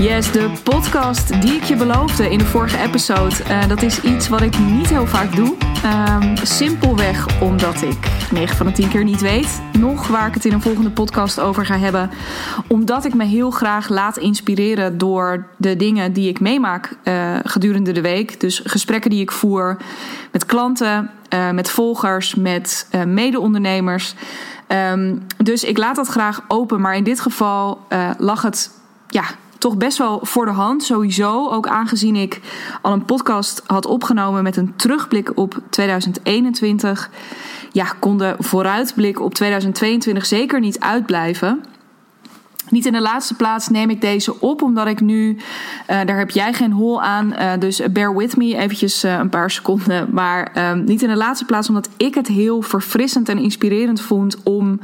Yes, de podcast die ik je beloofde in de vorige episode. Uh, dat is iets wat ik niet heel vaak doe. Um, simpelweg omdat ik 9 van de 10 keer niet weet. Nog waar ik het in een volgende podcast over ga hebben. Omdat ik me heel graag laat inspireren door de dingen die ik meemaak uh, gedurende de week. Dus gesprekken die ik voer met klanten, uh, met volgers, met mede-ondernemers. Um, dus ik laat dat graag open. Maar in dit geval lag het ja, toch best wel voor de hand. Sowieso, ook aangezien ik al een podcast had opgenomen met een terugblik op 2021. Ja, kon de vooruitblik op 2022 zeker niet uitblijven. Niet in de laatste plaats neem ik deze op, omdat ik nu, uh, daar heb jij geen hol aan, uh, dus bear with me eventjes uh, een paar seconden. Maar ehm, niet in de laatste plaats, omdat ik het heel verfrissend en inspirerend vond om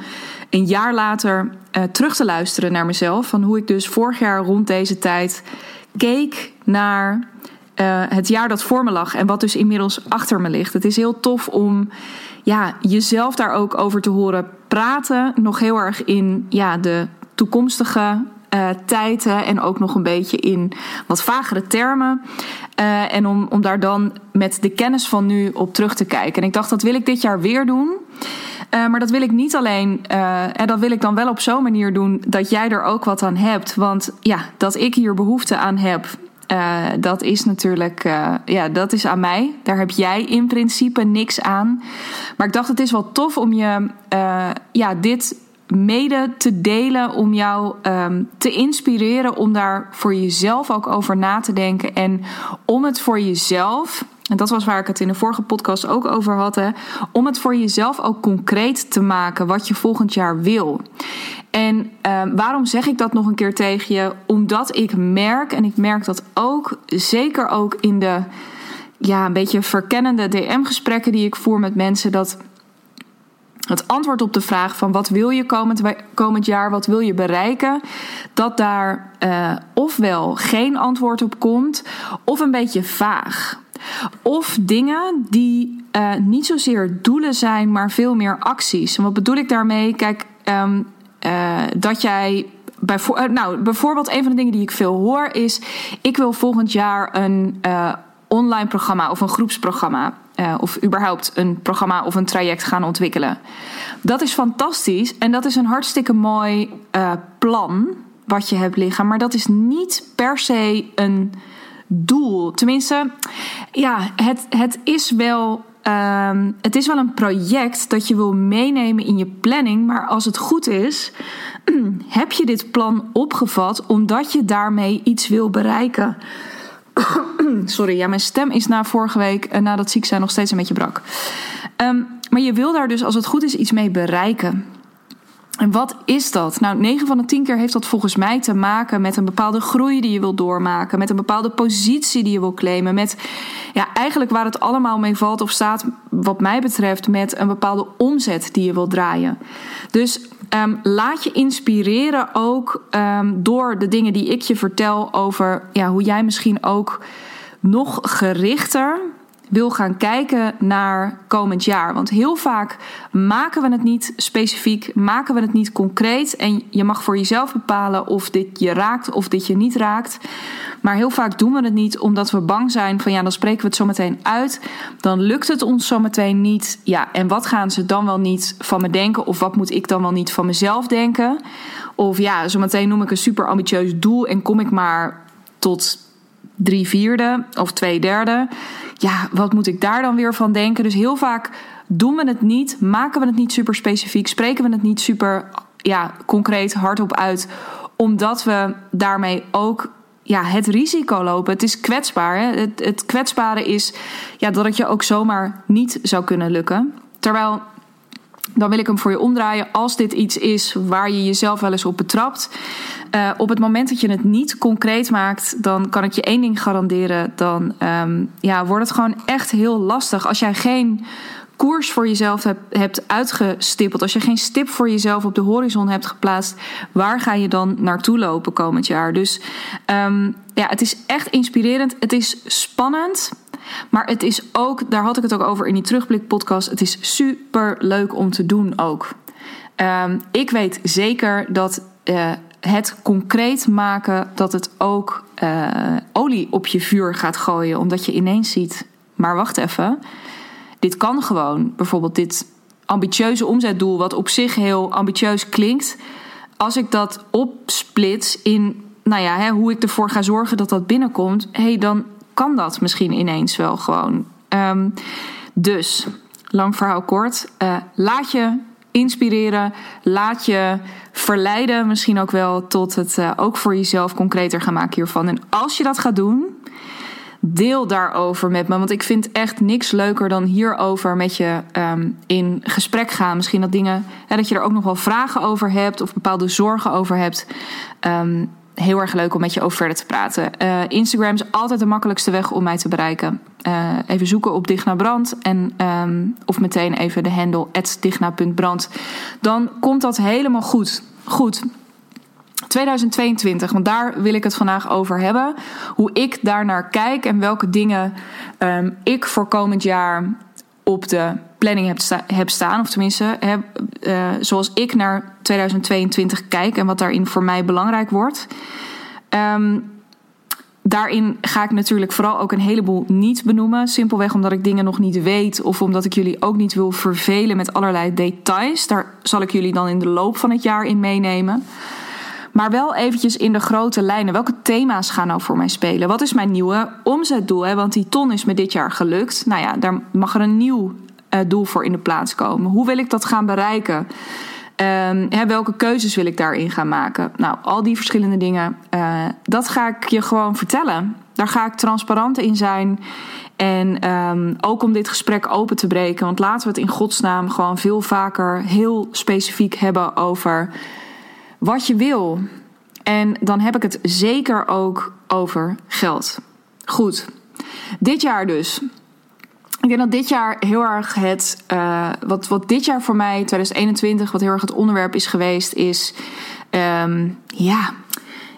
een jaar later terug te luisteren naar mezelf. Van hoe ik dus vorig jaar rond deze tijd keek naar het jaar dat voor me lag en wat dus inmiddels achter me ligt. Het is heel tof om ja, jezelf daar ook over te horen praten. Nog heel erg in ja, de toekomstige uh, tijden en ook nog een beetje in wat vagere termen. Uh, en om, om daar dan met de kennis van nu op terug te kijken. En ik dacht, dat wil ik dit jaar weer doen. Uh, maar dat wil ik niet alleen, en dat wil ik dan wel op zo'n manier doen dat jij er ook wat aan hebt. Want ja, dat ik hier behoefte aan heb, dat is natuurlijk, ja, dat is aan mij. Daar heb jij in principe niks aan. Maar ik dacht, het is wel tof om je, ja, dit mede te delen om jou um, te inspireren om daar voor jezelf ook over na te denken en om het voor jezelf en dat was waar ik het in de vorige podcast ook over had. Hè, om het voor jezelf ook concreet te maken wat je volgend jaar wil. En uh, waarom zeg ik dat nog een keer tegen je? Omdat ik merk, en ik merk dat ook, zeker ook in de ja, een beetje verkennende DM-gesprekken die ik voer met mensen, dat het antwoord op de vraag van wat wil je komend, komend jaar, wat wil je bereiken, dat daar uh, ofwel geen antwoord op komt, of een beetje vaag. Of dingen die uh, niet zozeer doelen zijn, maar veel meer acties. En wat bedoel ik daarmee? Kijk, um, uh, dat jij Bijvoor, nou, bijvoorbeeld een van de dingen die ik veel hoor is: ik wil volgend jaar een online programma of een groepsprogramma uh, of überhaupt een programma of een traject gaan ontwikkelen. Dat is fantastisch en dat is een hartstikke mooi uh, plan wat je hebt liggen, maar dat is niet per se een doel. Tenminste, ja, het, het is wel. Uh, het is wel een project dat je wil meenemen in je planning, maar als het goed is, heb je dit plan opgevat omdat je daarmee iets wil bereiken. Sorry, ja, mijn stem is na vorige week en na dat ziek zijn nog steeds een beetje brak. Um, maar je wil daar dus, als het goed is, iets mee bereiken. En wat is dat? Nou, 9 van de 10 keer heeft dat volgens mij te maken met een bepaalde groei die je wil doormaken, met een bepaalde positie die je wil claimen, met ja, eigenlijk waar het allemaal mee valt of staat, wat mij betreft, met een bepaalde omzet die je wil draaien. Dus um, laat je inspireren ook um, door de dingen die ik je vertel over ja, hoe jij misschien ook nog gerichter wil gaan kijken naar komend jaar. Want heel vaak maken we het niet specifiek, maken we het niet concreet. En je mag voor jezelf bepalen of dit je raakt of dit je niet raakt. Maar heel vaak doen we het niet omdat we bang zijn van ja, dan spreken we het zo meteen uit. Dan lukt het ons zo meteen niet. Ja, en wat gaan ze dan wel niet van me denken? Of wat moet ik dan wel niet van mezelf denken? Of ja, zometeen noem ik een super ambitieus doel en kom ik maar tot drie vierde of twee derde. Ja, wat moet ik daar dan weer van denken? Dus heel vaak doen we het niet, maken we het niet super specifiek, spreken we het niet super ja, concreet hardop uit, omdat we daarmee ook ja, het risico lopen. Het is kwetsbaar. Hè? Het, het kwetsbare is ja, dat het je ook zomaar niet zou kunnen lukken. Terwijl dan wil ik hem voor je omdraaien. Als dit iets is waar je jezelf wel eens op betrapt. Uh, op het moment dat je het niet concreet maakt, dan kan ik je één ding garanderen. Dan um, ja, wordt het gewoon echt heel lastig. Als jij geen koers voor jezelf hebt, uitgestippeld, als je geen stip voor jezelf op de horizon hebt geplaatst, waar ga je dan naartoe lopen komend jaar? Dus um, ja, het is echt inspirerend. Het is spannend. Maar het is ook, daar had ik het ook over in die terugblik podcast. Het is super leuk om te doen ook. Um, ik weet zeker dat uh, het concreet maken dat het ook uh, olie op je vuur gaat gooien. Omdat je ineens ziet, maar wacht even, dit kan gewoon. Bijvoorbeeld dit ambitieuze omzetdoel, wat op zich heel ambitieus klinkt. Als ik dat opsplits in, nou ja, hè, hoe ik ervoor ga zorgen dat dat binnenkomt, hey, dan kan dat misschien ineens wel gewoon. Um, dus, lang verhaal kort, uh, laat je inspireren. Laat je verleiden, misschien ook wel tot het uh, ook voor jezelf concreter gaan maken hiervan. En als je dat gaat doen, deel daarover met me. Want ik vind echt niks leuker dan hierover met je um, in gesprek gaan. Misschien dat dingen, hè, dat je er ook nog wel vragen over hebt of bepaalde zorgen over hebt. Um, heel erg leuk om met je over verder te praten. Uh, Instagram is altijd de makkelijkste weg om mij te bereiken. Uh, even zoeken op Digna Brand en, um, of meteen even de handle digna.brand. Dan komt dat helemaal goed. Goed. 2022, want daar wil ik het vandaag over hebben. Hoe ik daar naar kijk en welke dingen um, ik voor komend jaar op de planning heb, heb staan. Of tenminste, heb, uh, zoals ik naar 2022 kijk en wat daarin voor mij belangrijk wordt. Um, daarin ga ik natuurlijk vooral ook een heleboel niet benoemen. Simpelweg omdat ik dingen nog niet weet of omdat ik jullie ook niet wil vervelen met allerlei details. Daar zal ik jullie dan in de loop van het jaar in meenemen. Maar wel eventjes in de grote lijnen. Welke thema's gaan nou voor mij spelen? Wat is mijn nieuwe omzetdoel? Want die ton is me dit jaar gelukt. Nou ja, daar mag er een nieuw doel voor in de plaats komen. Hoe wil ik dat gaan bereiken? Um, hè, welke keuzes wil ik daarin gaan maken? Nou, al die verschillende dingen, uh, dat ga ik je gewoon vertellen. Daar ga ik transparant in zijn. En um, ook om dit gesprek open te breken. Want laten we het in godsnaam gewoon veel vaker heel specifiek hebben over wat je wil. En dan heb ik het zeker ook over geld. Goed. Dit jaar dus. Ik denk dat dit jaar heel erg het. Uh, wat, wat dit jaar voor mij, 2021, wat heel erg het onderwerp is geweest, is. Um, ja,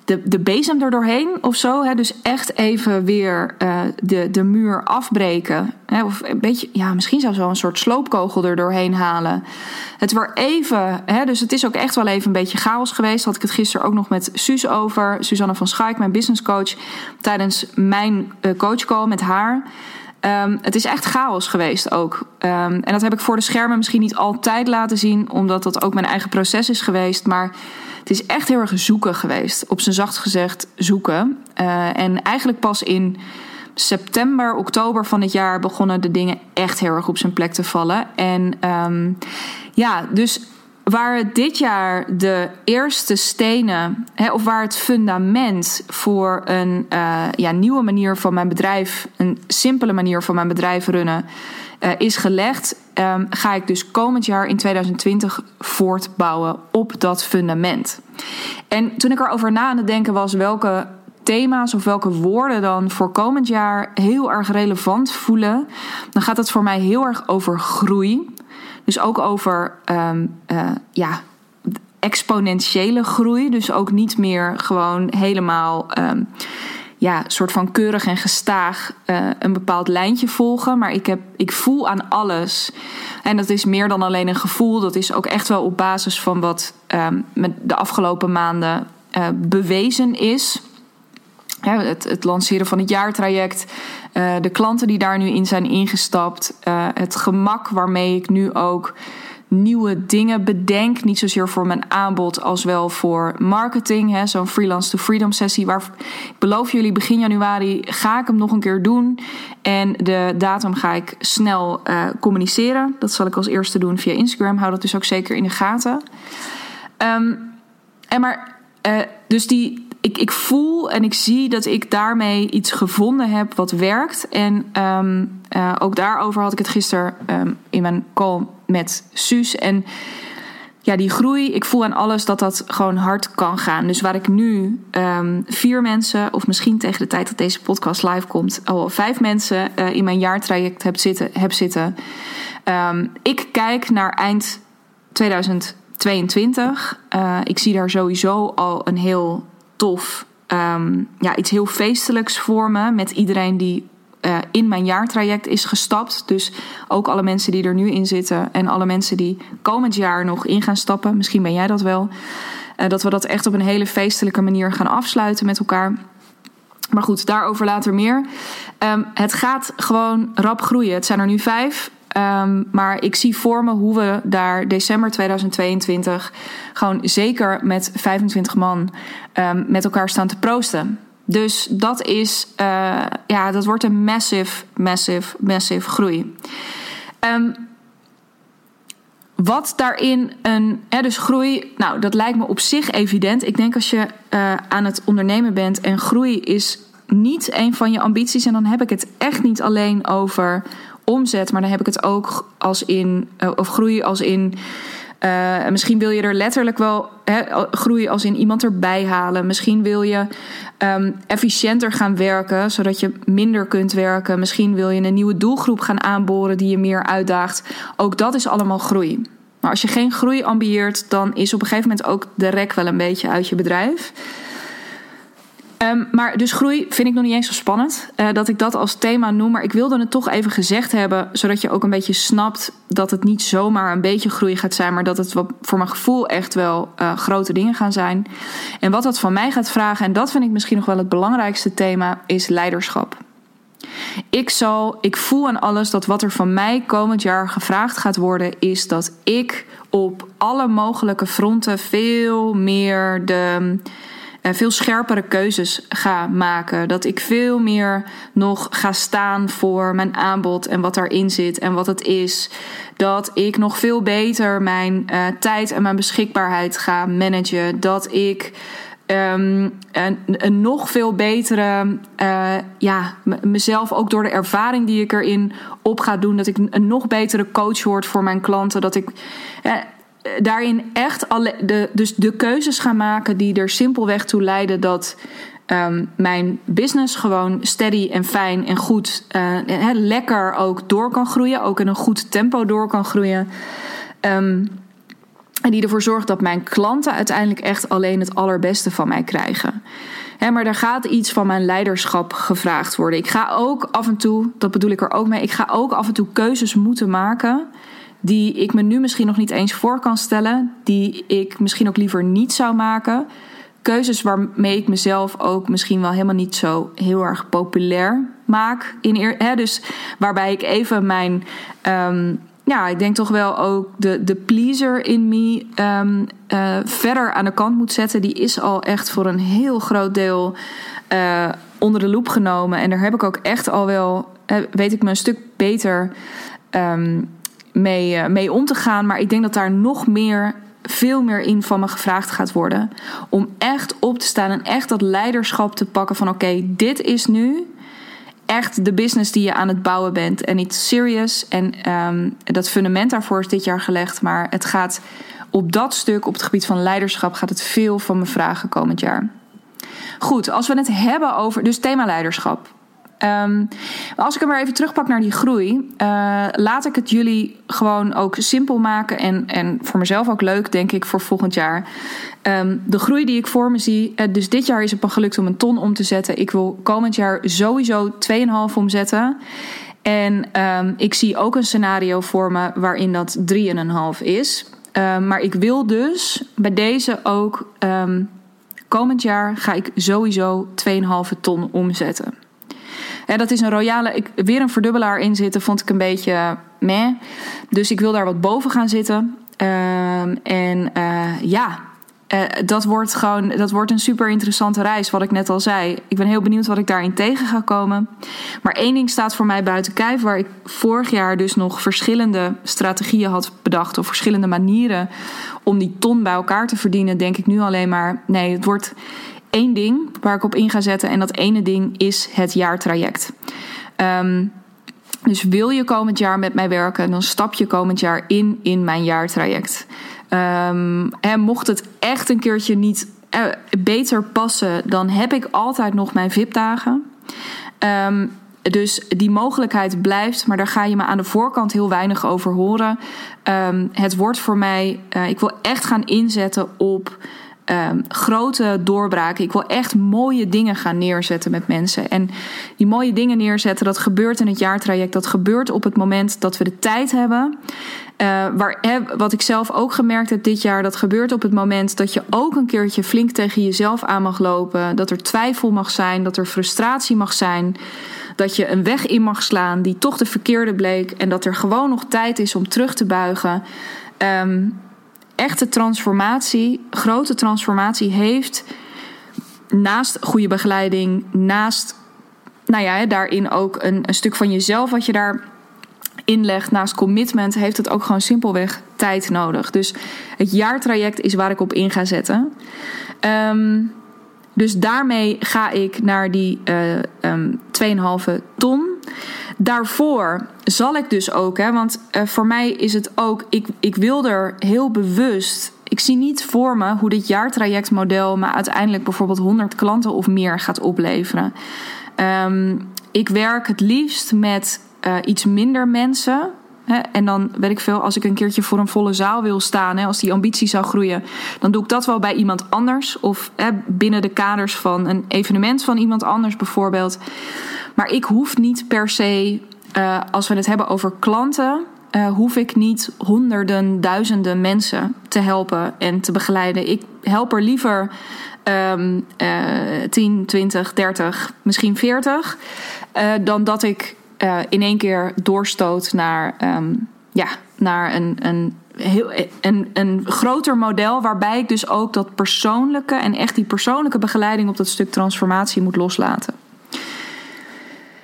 de, de bezem er doorheen of zo. Hè? Dus echt even weer uh, de, de muur afbreken. Hè? Of een beetje, ja, misschien zelfs wel een soort sloopkogel er doorheen halen. Het weer even, hè? dus het is ook echt wel even een beetje chaos geweest. Had ik het gisteren ook nog met Suus over. Suzanne van Schaik, mijn business coach. Tijdens mijn uh, coachcall met haar. Um, het is echt chaos geweest ook. Um, en dat heb ik voor de schermen misschien niet altijd laten zien, omdat dat ook mijn eigen proces is geweest. Maar het is echt heel erg zoeken geweest. Op zijn zacht gezegd zoeken. Uh, en eigenlijk pas in september, oktober van het jaar begonnen de dingen echt heel erg op zijn plek te vallen. En um, ja, dus waar dit jaar de eerste stenen, hè, of waar het fundament voor een uh, ja, nieuwe manier van mijn bedrijf, een simpele manier van mijn bedrijf runnen, uh, is gelegd, um, ga ik dus komend jaar in 2020 voortbouwen op dat fundament. En toen ik erover na aan het denken was welke thema's of welke woorden dan voor komend jaar heel erg relevant voelen, dan gaat het voor mij heel erg over groei. Dus ook over um, uh, ja, exponentiële groei. Dus ook niet meer gewoon helemaal um, ja, soort van keurig en gestaag uh, een bepaald lijntje volgen. Maar ik, heb, ik voel aan alles. En dat is meer dan alleen een gevoel. Dat is ook echt wel op basis van wat um, met de afgelopen maanden uh, bewezen is. Het, het, lanceren van het jaartraject, uh, de klanten die daar nu in zijn ingestapt, uh, het gemak waarmee ik nu ook nieuwe dingen bedenk. Niet zozeer voor mijn aanbod als wel voor marketing. Zo'n freelance to freedom sessie. Waar ik beloof jullie begin januari ga ik hem nog een keer doen. En de datum ga ik snel uh, communiceren. Dat zal ik als eerste doen via Instagram. Hou dat dus ook zeker in de gaten. Um, en maar, dus die, ik, ik voel en ik zie dat ik daarmee iets gevonden heb wat werkt. En um, uh, ook daarover had ik het gisteren um, in mijn call met Suus. En ja, die groei, ik voel aan alles dat dat gewoon hard kan gaan. Dus waar ik nu um, vier mensen, of misschien tegen de tijd dat deze podcast live komt, al vijf mensen uh, in mijn jaartraject heb zitten. Heb zitten. Ik kijk naar eind 2022. Uh, ik zie daar sowieso al een heel tof, um, ja, iets heel feestelijks voor me. Met iedereen die uh, in mijn jaartraject is gestapt. Dus ook alle mensen die er nu in zitten en alle mensen die komend jaar nog in gaan stappen. Misschien ben jij dat wel. dat we dat echt op een hele feestelijke manier gaan afsluiten met elkaar. Maar goed, daarover later meer. Ehm, het gaat gewoon rap groeien. Het zijn er nu vijf. Ehm, maar ik zie voor me hoe we daar december 2022 gewoon zeker met 25 man um, met elkaar staan te proosten. Dus dat is, uh, ja, dat wordt een massive, massive, massive groei. Um, wat daarin een, dus groei, nou dat lijkt me op zich evident. Ik denk als je uh, aan het ondernemen bent en groei is niet een van je ambities, en dan heb ik het echt niet alleen over omzet, maar dan heb ik het ook als in, uh, of groei als in. Uh, misschien wil je er letterlijk wel groeien als in iemand erbij halen. Misschien wil je um, efficiënter gaan werken, zodat je minder kunt werken. Misschien wil je een nieuwe doelgroep gaan aanboren die je meer uitdaagt. Ook dat is allemaal groei. Maar als je geen groei ambieert, dan is op een gegeven moment ook de rek wel een beetje uit je bedrijf. Um, maar dus groei vind ik nog niet eens zo spannend uh, dat ik dat als thema noem. Maar ik wilde het toch even gezegd hebben, zodat je ook een beetje snapt dat het niet zomaar een beetje groei gaat zijn, maar dat het voor mijn gevoel echt wel uh, grote dingen gaan zijn. En wat dat van mij gaat vragen, en dat vind ik misschien nog wel het belangrijkste thema, is leiderschap. Ik zal, ik voel aan alles dat wat er van mij komend jaar gevraagd gaat worden, is dat ik op alle mogelijke fronten veel meer de veel scherpere keuzes ga maken. Dat ik veel meer nog ga staan voor mijn aanbod en wat daarin zit en wat het is. Dat ik nog veel beter mijn uh, tijd en mijn beschikbaarheid ga managen. Dat ik. Um, een, nog veel betere, uh, ja, mezelf ook door de ervaring die ik erin op ga doen, dat ik een nog betere coach word voor mijn klanten. Dat ik, daarin echt de, dus de keuzes gaan maken die er simpelweg toe leiden dat um, mijn business gewoon steady en fijn en goed, uh, lekker ook door kan groeien, ook in een goed tempo door kan groeien. Um, en die ervoor zorgt dat mijn klanten uiteindelijk echt alleen het allerbeste van mij krijgen. Maar er gaat iets van mijn leiderschap gevraagd worden. Ik ga ook af en toe, dat bedoel ik er ook mee, ik ga ook af en toe keuzes moeten maken die ik me nu misschien nog niet eens voor kan stellen, die ik misschien ook liever niet zou maken. Keuzes waarmee ik mezelf ook misschien wel helemaal niet zo heel erg populair maak. In hè, dus waarbij ik even mijn, um, ja, ik denk toch wel ook de, de pleaser in me um, uh, verder aan de kant moet zetten. Die is al echt voor een heel groot deel uh, onder de loep genomen. En daar heb ik ook echt al wel, weet ik me een stuk beter. Um, mee, uh, mee om te gaan. Maar ik denk dat daar nog meer, veel meer in van me gevraagd gaat worden. Om echt op te staan en echt dat leiderschap te pakken van oké, dit is nu echt de business die je aan het bouwen bent. En iets serious. En um, dat fundament daarvoor is dit jaar gelegd. Maar het gaat op dat stuk, op het gebied van leiderschap, gaat het veel van me vragen komend jaar. Goed, als we het hebben over. Dus thema leiderschap. Um, als ik hem maar even terugpak naar die groei, uh, laat ik het jullie gewoon ook simpel maken en, en voor mezelf ook leuk, denk ik, voor volgend jaar. Um, de groei die ik voor me zie, uh, dus dit jaar is het me gelukt om een ton om te zetten. Ik wil komend jaar sowieso 2,5 omzetten. En um, ik zie ook een scenario voor me waarin dat 3,5 is. maar ik wil dus bij deze ook komend jaar ga ik sowieso 2,5 ton omzetten. Dat is een royale. Ik, weer een verdubbelaar in zitten vond ik een beetje meh. Dus ik wil daar wat boven gaan zitten. Uh, en uh, ja, uh, dat wordt gewoon dat wordt een super interessante reis, wat ik net al zei. Ik ben heel benieuwd wat ik daarin tegen ga komen. Maar één ding staat voor mij buiten kijf, waar ik vorig jaar dus nog verschillende strategieën had bedacht, of verschillende manieren om die ton bij elkaar te verdienen, denk ik nu alleen maar: nee, het wordt één ding waar ik op in ga zetten. En dat ene ding is het jaartraject. Um, dus wil je komend jaar met mij werken, dan stap je komend jaar in in mijn jaartraject. En mocht het echt een keertje niet uh, beter passen, dan heb ik altijd nog mijn VIP-dagen. Um, dus die mogelijkheid blijft, maar daar ga je me aan de voorkant heel weinig over horen. Het wordt voor mij, uh, ik wil echt gaan inzetten op um, grote doorbraken. Ik wil echt mooie dingen gaan neerzetten met mensen. En die mooie dingen neerzetten, dat gebeurt in het jaartraject. Dat gebeurt op het moment dat we de tijd hebben. Uh, waar, wat ik zelf ook gemerkt heb dit jaar, dat gebeurt op het moment dat je ook een keertje flink tegen jezelf aan mag lopen. Dat er twijfel mag zijn, dat er frustratie mag zijn. Dat je een weg in mag slaan die toch de verkeerde bleek. En dat er gewoon nog tijd is om terug te buigen. Um, echte transformatie, grote transformatie heeft. Naast goede begeleiding, naast, nou ja, daarin ook een, stuk van jezelf wat je daar inlegt, naast commitment, heeft het ook gewoon simpelweg tijd nodig. Dus het jaartraject is waar ik op in ga zetten. Um, dus daarmee ga ik naar die uh, um, 2,5 ton. Daarvoor zal ik dus ook, hè, want uh, voor mij is het ook, ik, ik wil er heel bewust. Ik zie niet voor me hoe dit jaartrajectmodel me uiteindelijk bijvoorbeeld 100 klanten of meer gaat opleveren. Um, ik werk het liefst met uh, iets minder mensen. Hè, en dan weet ik veel, als ik een keertje voor een volle zaal wil staan, hè, als die ambitie zou groeien, dan doe ik dat wel bij iemand anders. Of hè, binnen de kaders van een evenement van iemand anders bijvoorbeeld. Maar ik hoef niet per se, uh, als we het hebben over klanten, uh, hoef ik niet honderden, duizenden mensen te helpen en te begeleiden. Ik help er liever um, uh, 10, 20, 30, misschien 40. Uh, dan dat ik in één keer doorstoot naar, um, ja, naar een, een, heel, een, een groter model. Waarbij ik dus ook dat persoonlijke en echt die persoonlijke begeleiding op dat stuk transformatie moet loslaten.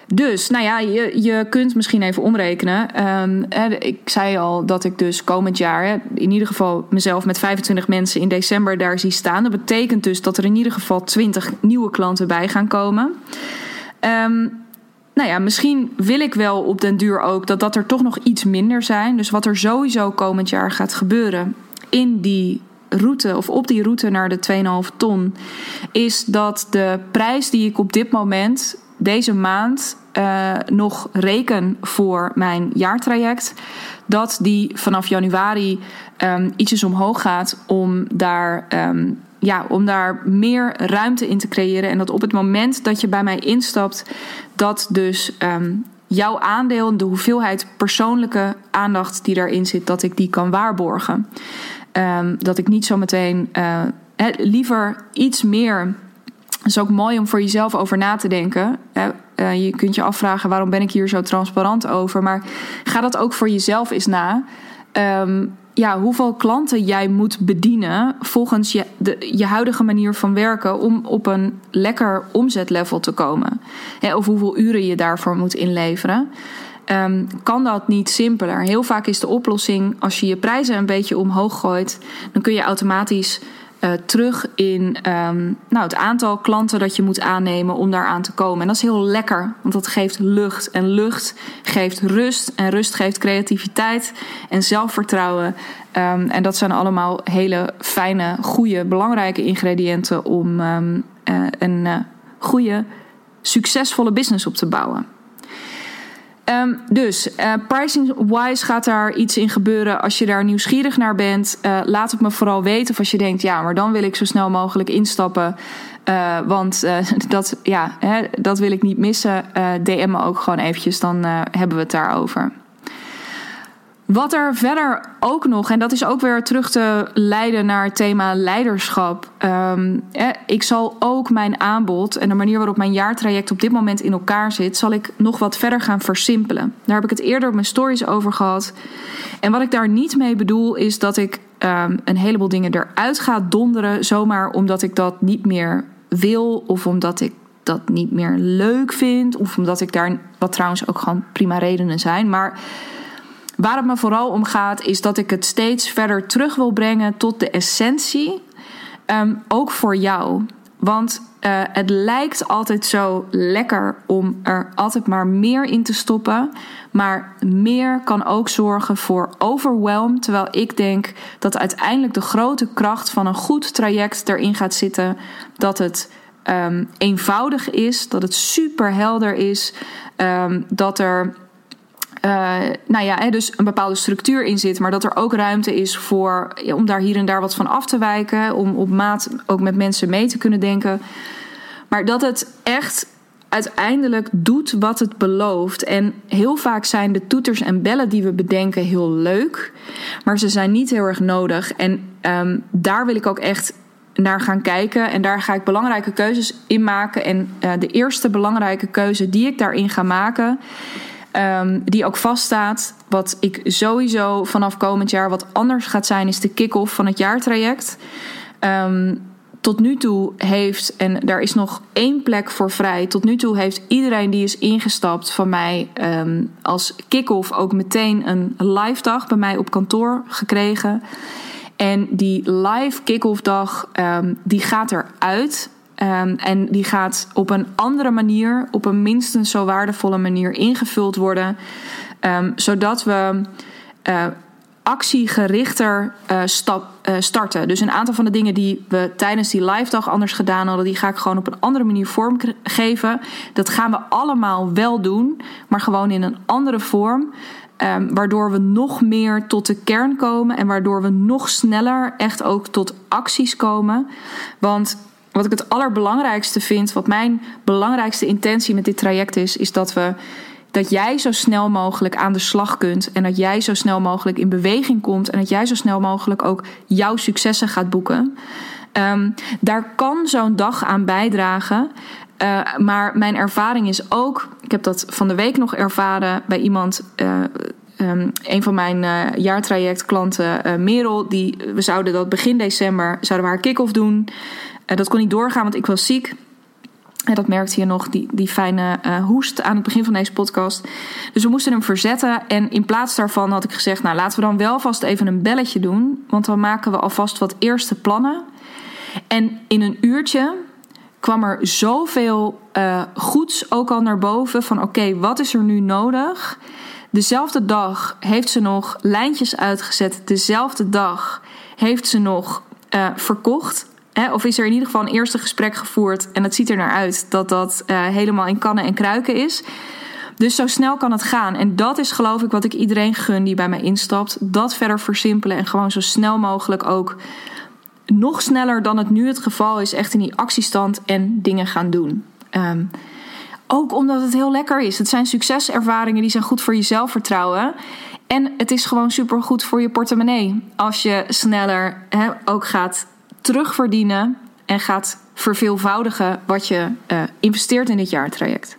Dus, nou ja, je, je kunt misschien even omrekenen. Um, ik zei al dat ik dus komend jaar in ieder geval mezelf met 25 mensen in december daar zie staan. Dat betekent dus dat er in ieder geval 20 nieuwe klanten bij gaan komen. Um, nou ja, misschien wil ik wel op den duur ook dat dat er toch nog iets minder zijn. Dus wat er sowieso komend jaar gaat gebeuren in die route of op die route naar de 2,5 ton, is dat de prijs die ik op dit moment deze maand uh, nog reken voor mijn jaartraject, dat die vanaf januari um, ietsjes omhoog gaat om daar. Um, ja, om daar meer ruimte in te creëren. En dat op het moment dat je bij mij instapt, dat dus um, jouw aandeel, de hoeveelheid persoonlijke aandacht die daarin zit, dat ik die kan waarborgen. Dat ik niet zo meteen uh, liever iets meer. Het is ook mooi om voor jezelf over na te denken. Uh, je kunt je afvragen waarom ben ik hier zo transparant over. Maar ga dat ook voor jezelf eens na. Um, ja, hoeveel klanten jij moet bedienen volgens je, de, je huidige manier van werken om op een lekker omzetlevel te komen. of hoeveel uren je daarvoor moet inleveren. Um, kan dat niet simpeler? Heel vaak is de oplossing als je je prijzen een beetje omhoog gooit, dan kun je automatisch uh, terug in um, nou, het aantal klanten dat je moet aannemen om daar aan te komen. En dat is heel lekker, want dat geeft lucht. En lucht geeft rust. En rust geeft creativiteit en zelfvertrouwen. Um, en dat zijn allemaal hele fijne, goede, belangrijke ingrediënten om um, uh, een uh, goede, succesvolle business op te bouwen. Um, dus uh, pricing-wise gaat daar iets in gebeuren. Als je daar nieuwsgierig naar bent, uh, laat het me vooral weten. Of als je denkt, ja, maar dan wil ik zo snel mogelijk instappen. Uh, want dat, ja, hè, dat wil ik niet missen. DM me ook gewoon eventjes, dan hebben we het daarover. Wat er verder ook nog, en dat is ook weer terug te leiden naar het thema leiderschap. Um, eh, ik zal ook mijn aanbod en de manier waarop mijn jaartraject op dit moment in elkaar zit, zal ik nog wat verder gaan versimpelen. Daar heb ik het eerder op mijn stories over gehad. En wat ik daar niet mee bedoel, is dat ik um, een heleboel dingen eruit ga donderen, zomaar omdat ik dat niet meer wil of omdat ik dat niet meer leuk vind, of omdat ik daar, wat trouwens ook gewoon prima redenen zijn, maar Waar het me vooral om gaat, is dat ik het steeds verder terug wil brengen tot de essentie. Um, ook voor jou. Want uh, het lijkt altijd zo lekker om er altijd maar meer in te stoppen. Maar meer kan ook zorgen voor overwhelm. Terwijl ik denk dat uiteindelijk de grote kracht van een goed traject erin gaat zitten. Dat het um, eenvoudig is, dat het super helder is. Um, dat er uh, nou ja, dus een bepaalde structuur in zit, maar dat er ook ruimte is voor om daar hier en daar wat van af te wijken, om op maat ook met mensen mee te kunnen denken. Maar dat het echt uiteindelijk doet wat het belooft. En heel vaak zijn de toeters en bellen die we bedenken heel leuk, maar ze zijn niet heel erg nodig. En um, daar wil ik ook echt naar gaan kijken. En daar ga ik belangrijke keuzes in maken. En uh, de eerste belangrijke keuze die ik daarin ga maken Um, die ook vaststaat. Wat ik sowieso vanaf komend jaar wat anders gaat zijn, is de kick-off van het jaartraject. Um, tot nu toe heeft, en daar is nog één plek voor vrij. Tot nu toe heeft iedereen die is ingestapt van mij um, als kick-off ook meteen een live dag bij mij op kantoor gekregen. En die live kick-off dag, die gaat eruit. Um, en die gaat op een andere manier, op een minstens zo waardevolle manier ingevuld worden. Um, zodat we uh, actiegerichter uh, stap, uh, starten. Dus een aantal van de dingen die we tijdens die live dag anders gedaan hadden, die ga ik gewoon op een andere manier vormgeven. Dat gaan we allemaal wel doen, maar gewoon in een andere vorm. Um, waardoor we nog meer tot de kern komen en waardoor we nog sneller echt ook tot acties komen. Want wat ik het allerbelangrijkste vind, wat mijn belangrijkste intentie met dit traject is, is dat we dat jij zo snel mogelijk aan de slag kunt en dat jij zo snel mogelijk in beweging komt en dat jij zo snel mogelijk ook jouw successen gaat boeken. Um, daar kan zo'n dag aan bijdragen. Uh, maar mijn ervaring is ook, ik heb dat van de week nog ervaren bij iemand. Uh, um, een van mijn uh, jaartrajectklanten, Merel, die, we zouden dat begin december zouden we haar kick-off doen. Uh, dat kon niet doorgaan, want ik was ziek. En dat merkte je nog, die, die fijne uh, hoest aan het begin van deze podcast. Dus we moesten hem verzetten. En in plaats daarvan had ik gezegd: Nou, laten we dan wel vast even een belletje doen. Want dan maken we alvast wat eerste plannen. En in een uurtje kwam er zoveel uh, goeds ook al naar boven. Van oké, wat is er nu nodig? Dezelfde dag heeft ze nog lijntjes uitgezet. Dezelfde dag heeft ze nog verkocht. Hè, of is er in ieder geval een eerste gesprek gevoerd en het ziet er naar uit dat dat uh, helemaal in kannen en kruiken is. Dus zo snel kan het gaan. En dat is geloof ik wat ik iedereen gun die bij mij instapt. Dat verder versimpelen en gewoon zo snel mogelijk ook nog sneller dan het nu het geval is, echt in die actiestand en dingen gaan doen. Um, ook omdat het heel lekker is. Het zijn succeservaringen die zijn goed voor je zelfvertrouwen. En het is gewoon super goed voor je portemonnee. Als je sneller ook gaat terugverdienen en gaat verveelvoudigen wat je uh, investeert in dit jaartraject.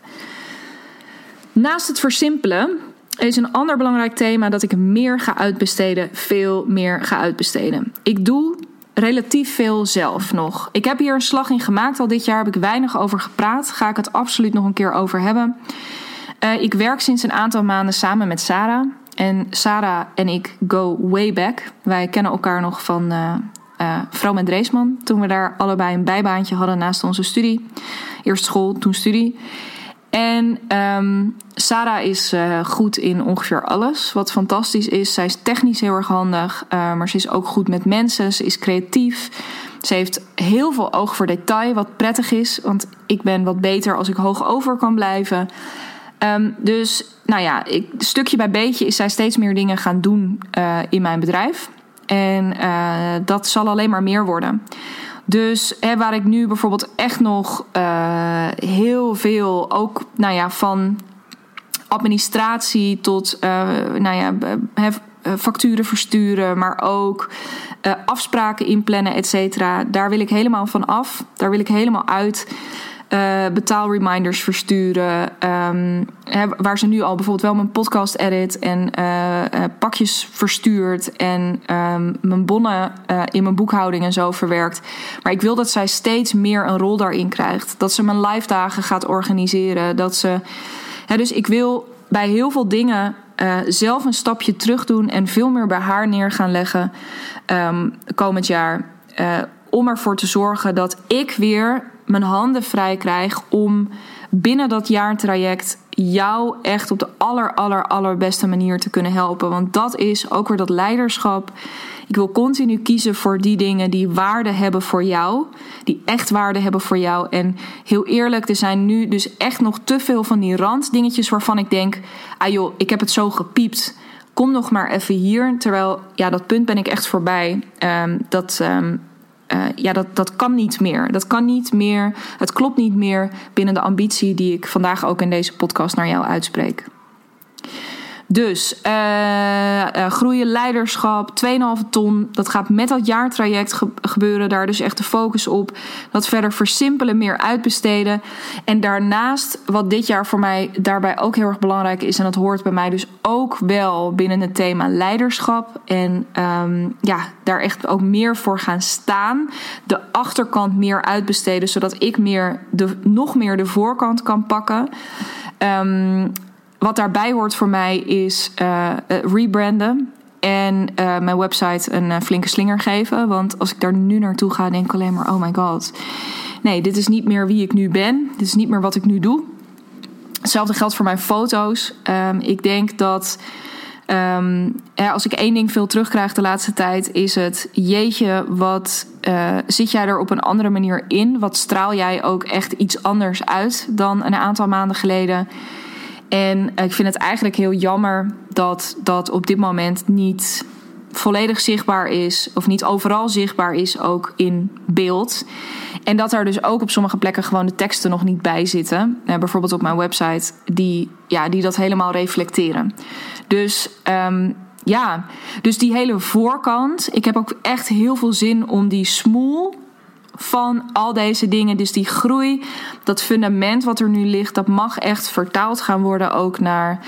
Naast het versimpelen is een ander belangrijk thema dat ik meer ga uitbesteden, veel meer ga uitbesteden. Ik doe relatief veel zelf nog. Ik heb hier een slag in gemaakt al dit jaar, heb ik weinig over gepraat. Ga ik het absoluut nog een keer over hebben. Uh, ik werk sinds een aantal maanden samen met Sarah. En Sarah en ik go way back. Wij kennen elkaar nog van uh, uh, Vrouw met Dreesman. Toen we daar allebei een bijbaantje hadden naast onze studie. Eerst school, toen studie. En um, Sarah is uh, goed in ongeveer alles, wat fantastisch is. Zij is technisch heel erg handig, uh, maar ze is ook goed met mensen. Ze is creatief. Ze heeft heel veel oog voor detail, wat prettig is. Want ik ben wat beter als ik hoog over kan blijven. Um, dus nou ja, stukje bij beetje is zij steeds meer dingen gaan doen in mijn bedrijf. En uh, dat zal alleen maar meer worden. Dus hè, waar ik nu bijvoorbeeld echt nog uh, heel veel, ook nou ja, van administratie tot uh, nou ja, facturen versturen, maar ook afspraken inplannen, et cetera. Daar wil ik helemaal van af. Daar wil ik helemaal uit uh, betaalreminders versturen. Um, hè, waar ze nu al bijvoorbeeld wel mijn podcast edit en uh, uh, pakjes verstuurt en um, mijn bonnen in mijn boekhouding en zo verwerkt. Maar ik wil dat zij steeds meer een rol daarin krijgt. Dat ze mijn live dagen gaat organiseren. Dat ze. Hè, dus ik wil bij heel veel dingen zelf een stapje terug doen en veel meer bij haar neer gaan leggen um, komend jaar. Om ervoor te zorgen dat ik weer mijn handen vrij krijg om binnen dat jaartraject jou echt op de aller, aller, allerbeste manier te kunnen helpen. Want dat is ook weer dat leiderschap. Ik wil continu kiezen voor die dingen die waarde hebben voor jou. Die echt waarde hebben voor jou. En heel eerlijk, er zijn nu dus echt nog te veel van die randdingetjes waarvan ik denk: ah joh, ik heb het zo gepiept. Kom nog maar even hier. Terwijl, ja, dat punt ben ik echt voorbij. Um, dat. Um, uh, ja, dat, dat kan niet meer. Dat kan niet meer. Het klopt niet meer binnen de ambitie die ik vandaag ook in deze podcast naar jou uitspreek. Dus uh, uh, groeien, leiderschap, 2,5 ton. Dat gaat met dat jaartraject ge gebeuren. Daar dus echt de focus op. Dat verder versimpelen, meer uitbesteden. En daarnaast, wat dit jaar voor mij daarbij ook heel erg belangrijk is. En dat hoort bij mij dus ook wel binnen het thema leiderschap. En um, ja, daar echt ook meer voor gaan staan. De achterkant meer uitbesteden, zodat ik meer de, nog meer de voorkant kan pakken. Um, wat daarbij hoort voor mij is uh, rebranden. En uh, mijn website een flinke slinger geven. Want als ik daar nu naartoe ga, denk ik alleen maar: oh my god. Nee, dit is niet meer wie ik nu ben. Dit is niet meer wat ik nu doe. Hetzelfde geldt voor mijn foto's. Um, ik denk dat. Um, ja, als ik één ding veel terugkrijg de laatste tijd, is het: jeetje, wat zit jij er op een andere manier in? Wat straal jij ook echt iets anders uit dan een aantal maanden geleden? En ik vind het eigenlijk heel jammer dat dat op dit moment niet volledig zichtbaar is, of niet overal zichtbaar is, ook in beeld. En dat er dus ook op sommige plekken gewoon de teksten nog niet bij zitten. Uh, bijvoorbeeld op mijn website, die, ja, die dat helemaal reflecteren. Dus um, ja, dus die hele voorkant. Ik heb ook echt heel veel zin om die smoel van al deze dingen. Dus die groei, dat fundament wat er nu ligt, dat mag echt vertaald gaan worden ook naar,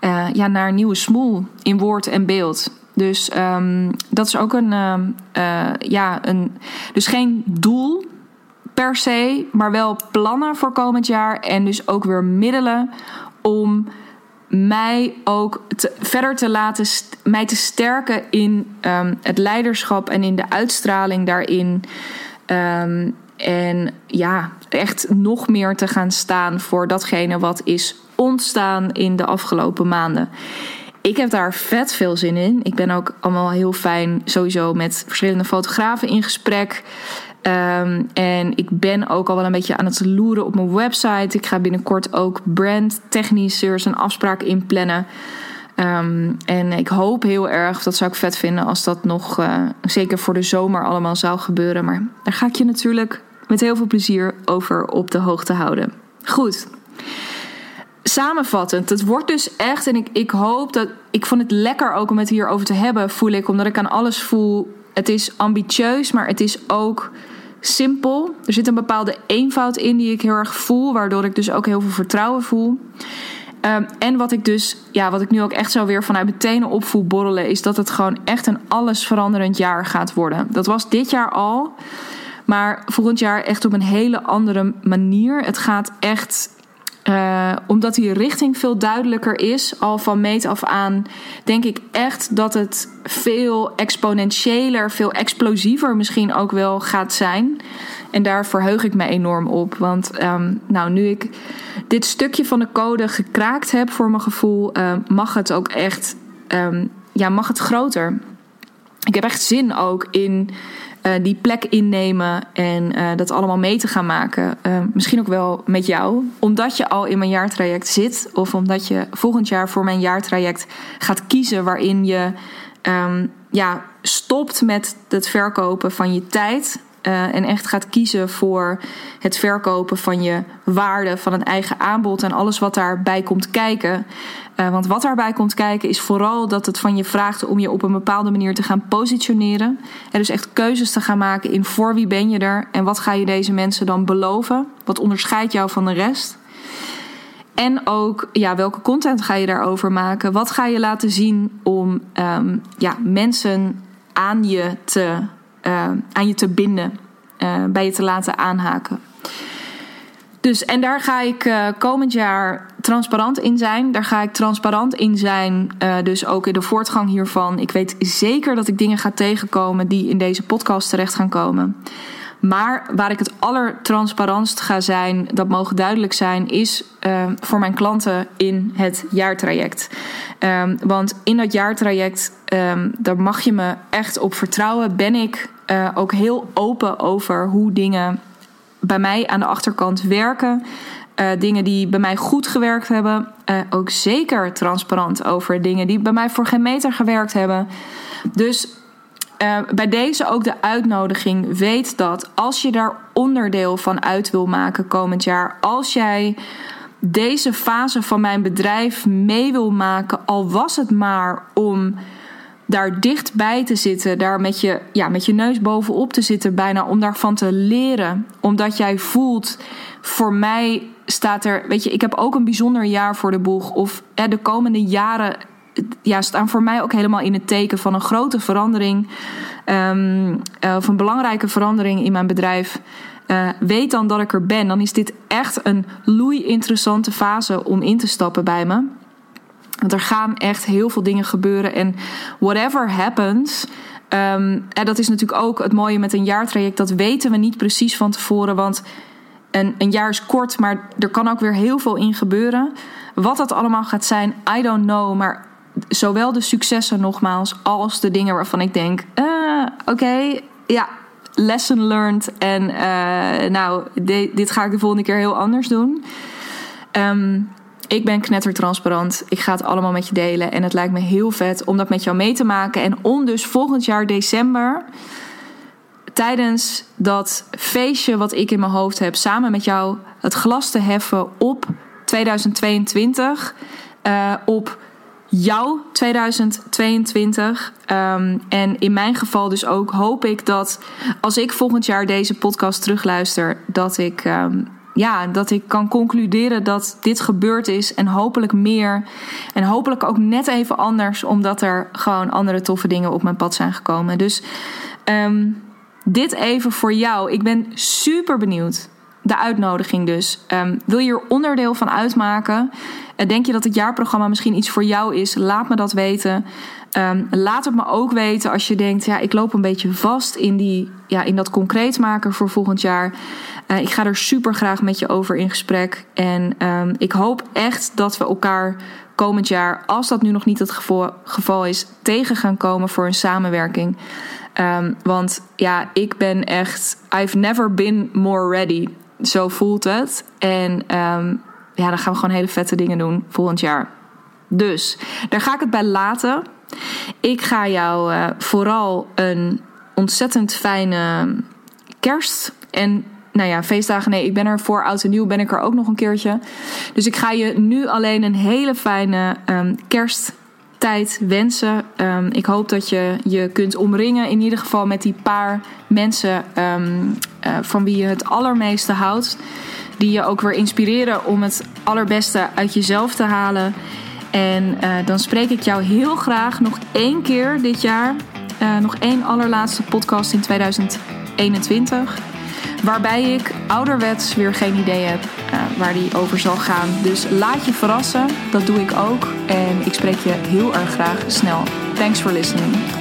uh, ja, naar een nieuwe smoel in woord en beeld. Dus um, dat is ook een, uh, uh, ja, een, dus geen doel per se, maar wel plannen voor komend jaar en dus ook weer middelen om mij ook verder te laten, mij te sterken in um, het leiderschap en in de uitstraling daarin. Um, en ja, echt nog meer te gaan staan voor datgene wat is ontstaan in de afgelopen maanden. Ik heb daar vet veel zin in. Ik ben ook allemaal heel fijn sowieso met verschillende fotografen in gesprek. Um, en ik ben ook al wel een beetje aan het loeren op mijn website. Ik ga binnenkort ook brandtechnicers een afspraak inplannen. Um, en ik hoop heel erg, dat zou ik vet vinden als dat nog uh, zeker voor de zomer allemaal zou gebeuren. Maar daar ga ik je natuurlijk met heel veel plezier over op de hoogte houden. Goed. Samenvattend, het wordt dus echt, en ik, ik hoop dat. Ik vond het lekker ook om het hierover te hebben, voel ik, omdat ik aan alles voel. Het is ambitieus, maar het is ook simpel. Er zit een bepaalde eenvoud in die ik heel erg voel, waardoor ik dus ook heel veel vertrouwen voel. Um, en wat ik dus, ja, wat ik nu ook echt zo weer vanuit mijn tenen opvoel borrelen, is dat het gewoon echt een alles veranderend jaar gaat worden. Dat was dit jaar al, maar volgend jaar echt op een hele andere manier. Het gaat echt uh, omdat die richting veel duidelijker is, al van meet af aan, denk ik echt dat het veel exponentiëler, veel explosiever misschien ook wel gaat zijn. En daar verheug ik me enorm op. Want um, nou, nu ik dit stukje van de code gekraakt heb voor mijn gevoel, uh, mag het ook echt, um, ja, mag het groter. Ik heb echt zin ook in uh, die plek innemen en uh, dat allemaal mee te gaan maken. Uh, misschien ook wel met jou, omdat je al in mijn jaartraject zit, of omdat je volgend jaar voor mijn jaartraject gaat kiezen waarin je um, ja, stopt met het verkopen van je tijd. Uh, en echt gaat kiezen voor het verkopen van je waarde, van een eigen aanbod en alles wat daarbij komt kijken. Uh, want wat daarbij komt kijken is vooral dat het van je vraagt om je op een bepaalde manier te gaan positioneren. En dus echt keuzes te gaan maken in voor wie ben je er en wat ga je deze mensen dan beloven? Wat onderscheidt jou van de rest? En ook ja, welke content ga je daarover maken? Wat ga je laten zien om um, ja, mensen aan je te, uh, aan je te binden, uh, bij je te laten aanhaken? Dus en daar ga ik uh, komend jaar transparant in zijn. Daar ga ik transparant in zijn. Dus ook in de voortgang hiervan. Ik weet zeker dat ik dingen ga tegenkomen die in deze podcast terecht gaan komen. Maar waar ik het allertransparantst ga zijn, dat mogen duidelijk zijn, is uh, voor mijn klanten in het jaartraject. Um, want in dat jaartraject, um, daar mag je me echt op vertrouwen. Ben ik uh, ook heel open over hoe dingen bij mij aan de achterkant werken. Uh, dingen die bij mij goed gewerkt hebben. Uh, ook zeker transparant over dingen die bij mij voor geen meter gewerkt hebben. Dus uh, bij deze ook de uitnodiging. Weet dat als je daar onderdeel van uit wil maken komend jaar. Als jij deze fase van mijn bedrijf mee wil maken. Al was het maar om daar dichtbij te zitten, daar met je, ja, met je neus bovenop te zitten, bijna om daarvan te leren. Omdat jij voelt, voor mij staat er, weet je, ik heb ook een bijzonder jaar voor de boeg. Of hè, de komende jaren ja, staan voor mij ook helemaal in het teken van een grote verandering. Um, of een belangrijke verandering in mijn bedrijf. Uh, weet dan dat ik er ben. Dan is dit echt een loei interessante fase om in te stappen bij me. Want er gaan echt heel veel dingen gebeuren. En whatever happens. Um, en dat is natuurlijk ook het mooie met een jaartraject. Dat weten we niet precies van tevoren. Want een, een jaar is kort, maar er kan ook weer heel veel in gebeuren. Wat dat allemaal gaat zijn, I don't know. Maar zowel de successen nogmaals, als de dingen waarvan ik denk: uh, oké, ja, lesson learned. En uh, nou, dit, ga ik de volgende keer heel anders doen. Um, ik ben knettertransparant. Ik ga het allemaal met je delen. En het lijkt me heel vet om dat met jou mee te maken. En om dus volgend jaar december. Tijdens dat feestje wat ik in mijn hoofd heb, samen met jou het glas te heffen op 2022. Uh, op jouw 2022. Um, en in mijn geval dus ook hoop ik dat als ik volgend jaar deze podcast terugluister, dat ik. Um, ja, dat ik kan concluderen dat dit gebeurd is en hopelijk meer. En hopelijk ook net even anders, omdat er gewoon andere toffe dingen op mijn pad zijn gekomen. Dus um, dit even voor jou. Ik ben super benieuwd. De uitnodiging dus. Um, wil je er onderdeel van uitmaken? Uh, denk je dat het jaarprogramma misschien iets voor jou is? Laat me dat weten. Um, laat het me ook weten als je denkt: ja, ik loop een beetje vast in, die, ja, in dat concreet maken voor volgend jaar. Uh, ik ga er super graag met je over in gesprek. En um, ik hoop echt dat we elkaar komend jaar, als dat nu nog niet het geval, is, tegen gaan komen voor een samenwerking. Want ja, ik ben echt. I've never been more ready. Zo voelt het. En um, ja, dan gaan we gewoon hele vette dingen doen volgend jaar. Dus daar ga ik het bij laten. Ik ga jou uh, vooral een ontzettend fijne kerst en nou ja, feestdagen. Nee, ik ben er voor oud en nieuw ben ik er ook nog een keertje. Dus ik ga je nu alleen een hele fijne um, kersttijd wensen. Um, ik hoop dat je je kunt omringen, in ieder geval met die paar mensen um, uh, van wie je het allermeeste houdt. Die je ook weer inspireren om het allerbeste uit jezelf te halen. En uh, dan spreek ik jou heel graag nog één keer dit jaar. Uh, nog één allerlaatste podcast in 2021. Waarbij ik ouderwets weer geen idee heb uh, waar die over zal gaan. Dus laat je verrassen, dat doe ik ook. En ik spreek je heel erg graag snel. Thanks for listening.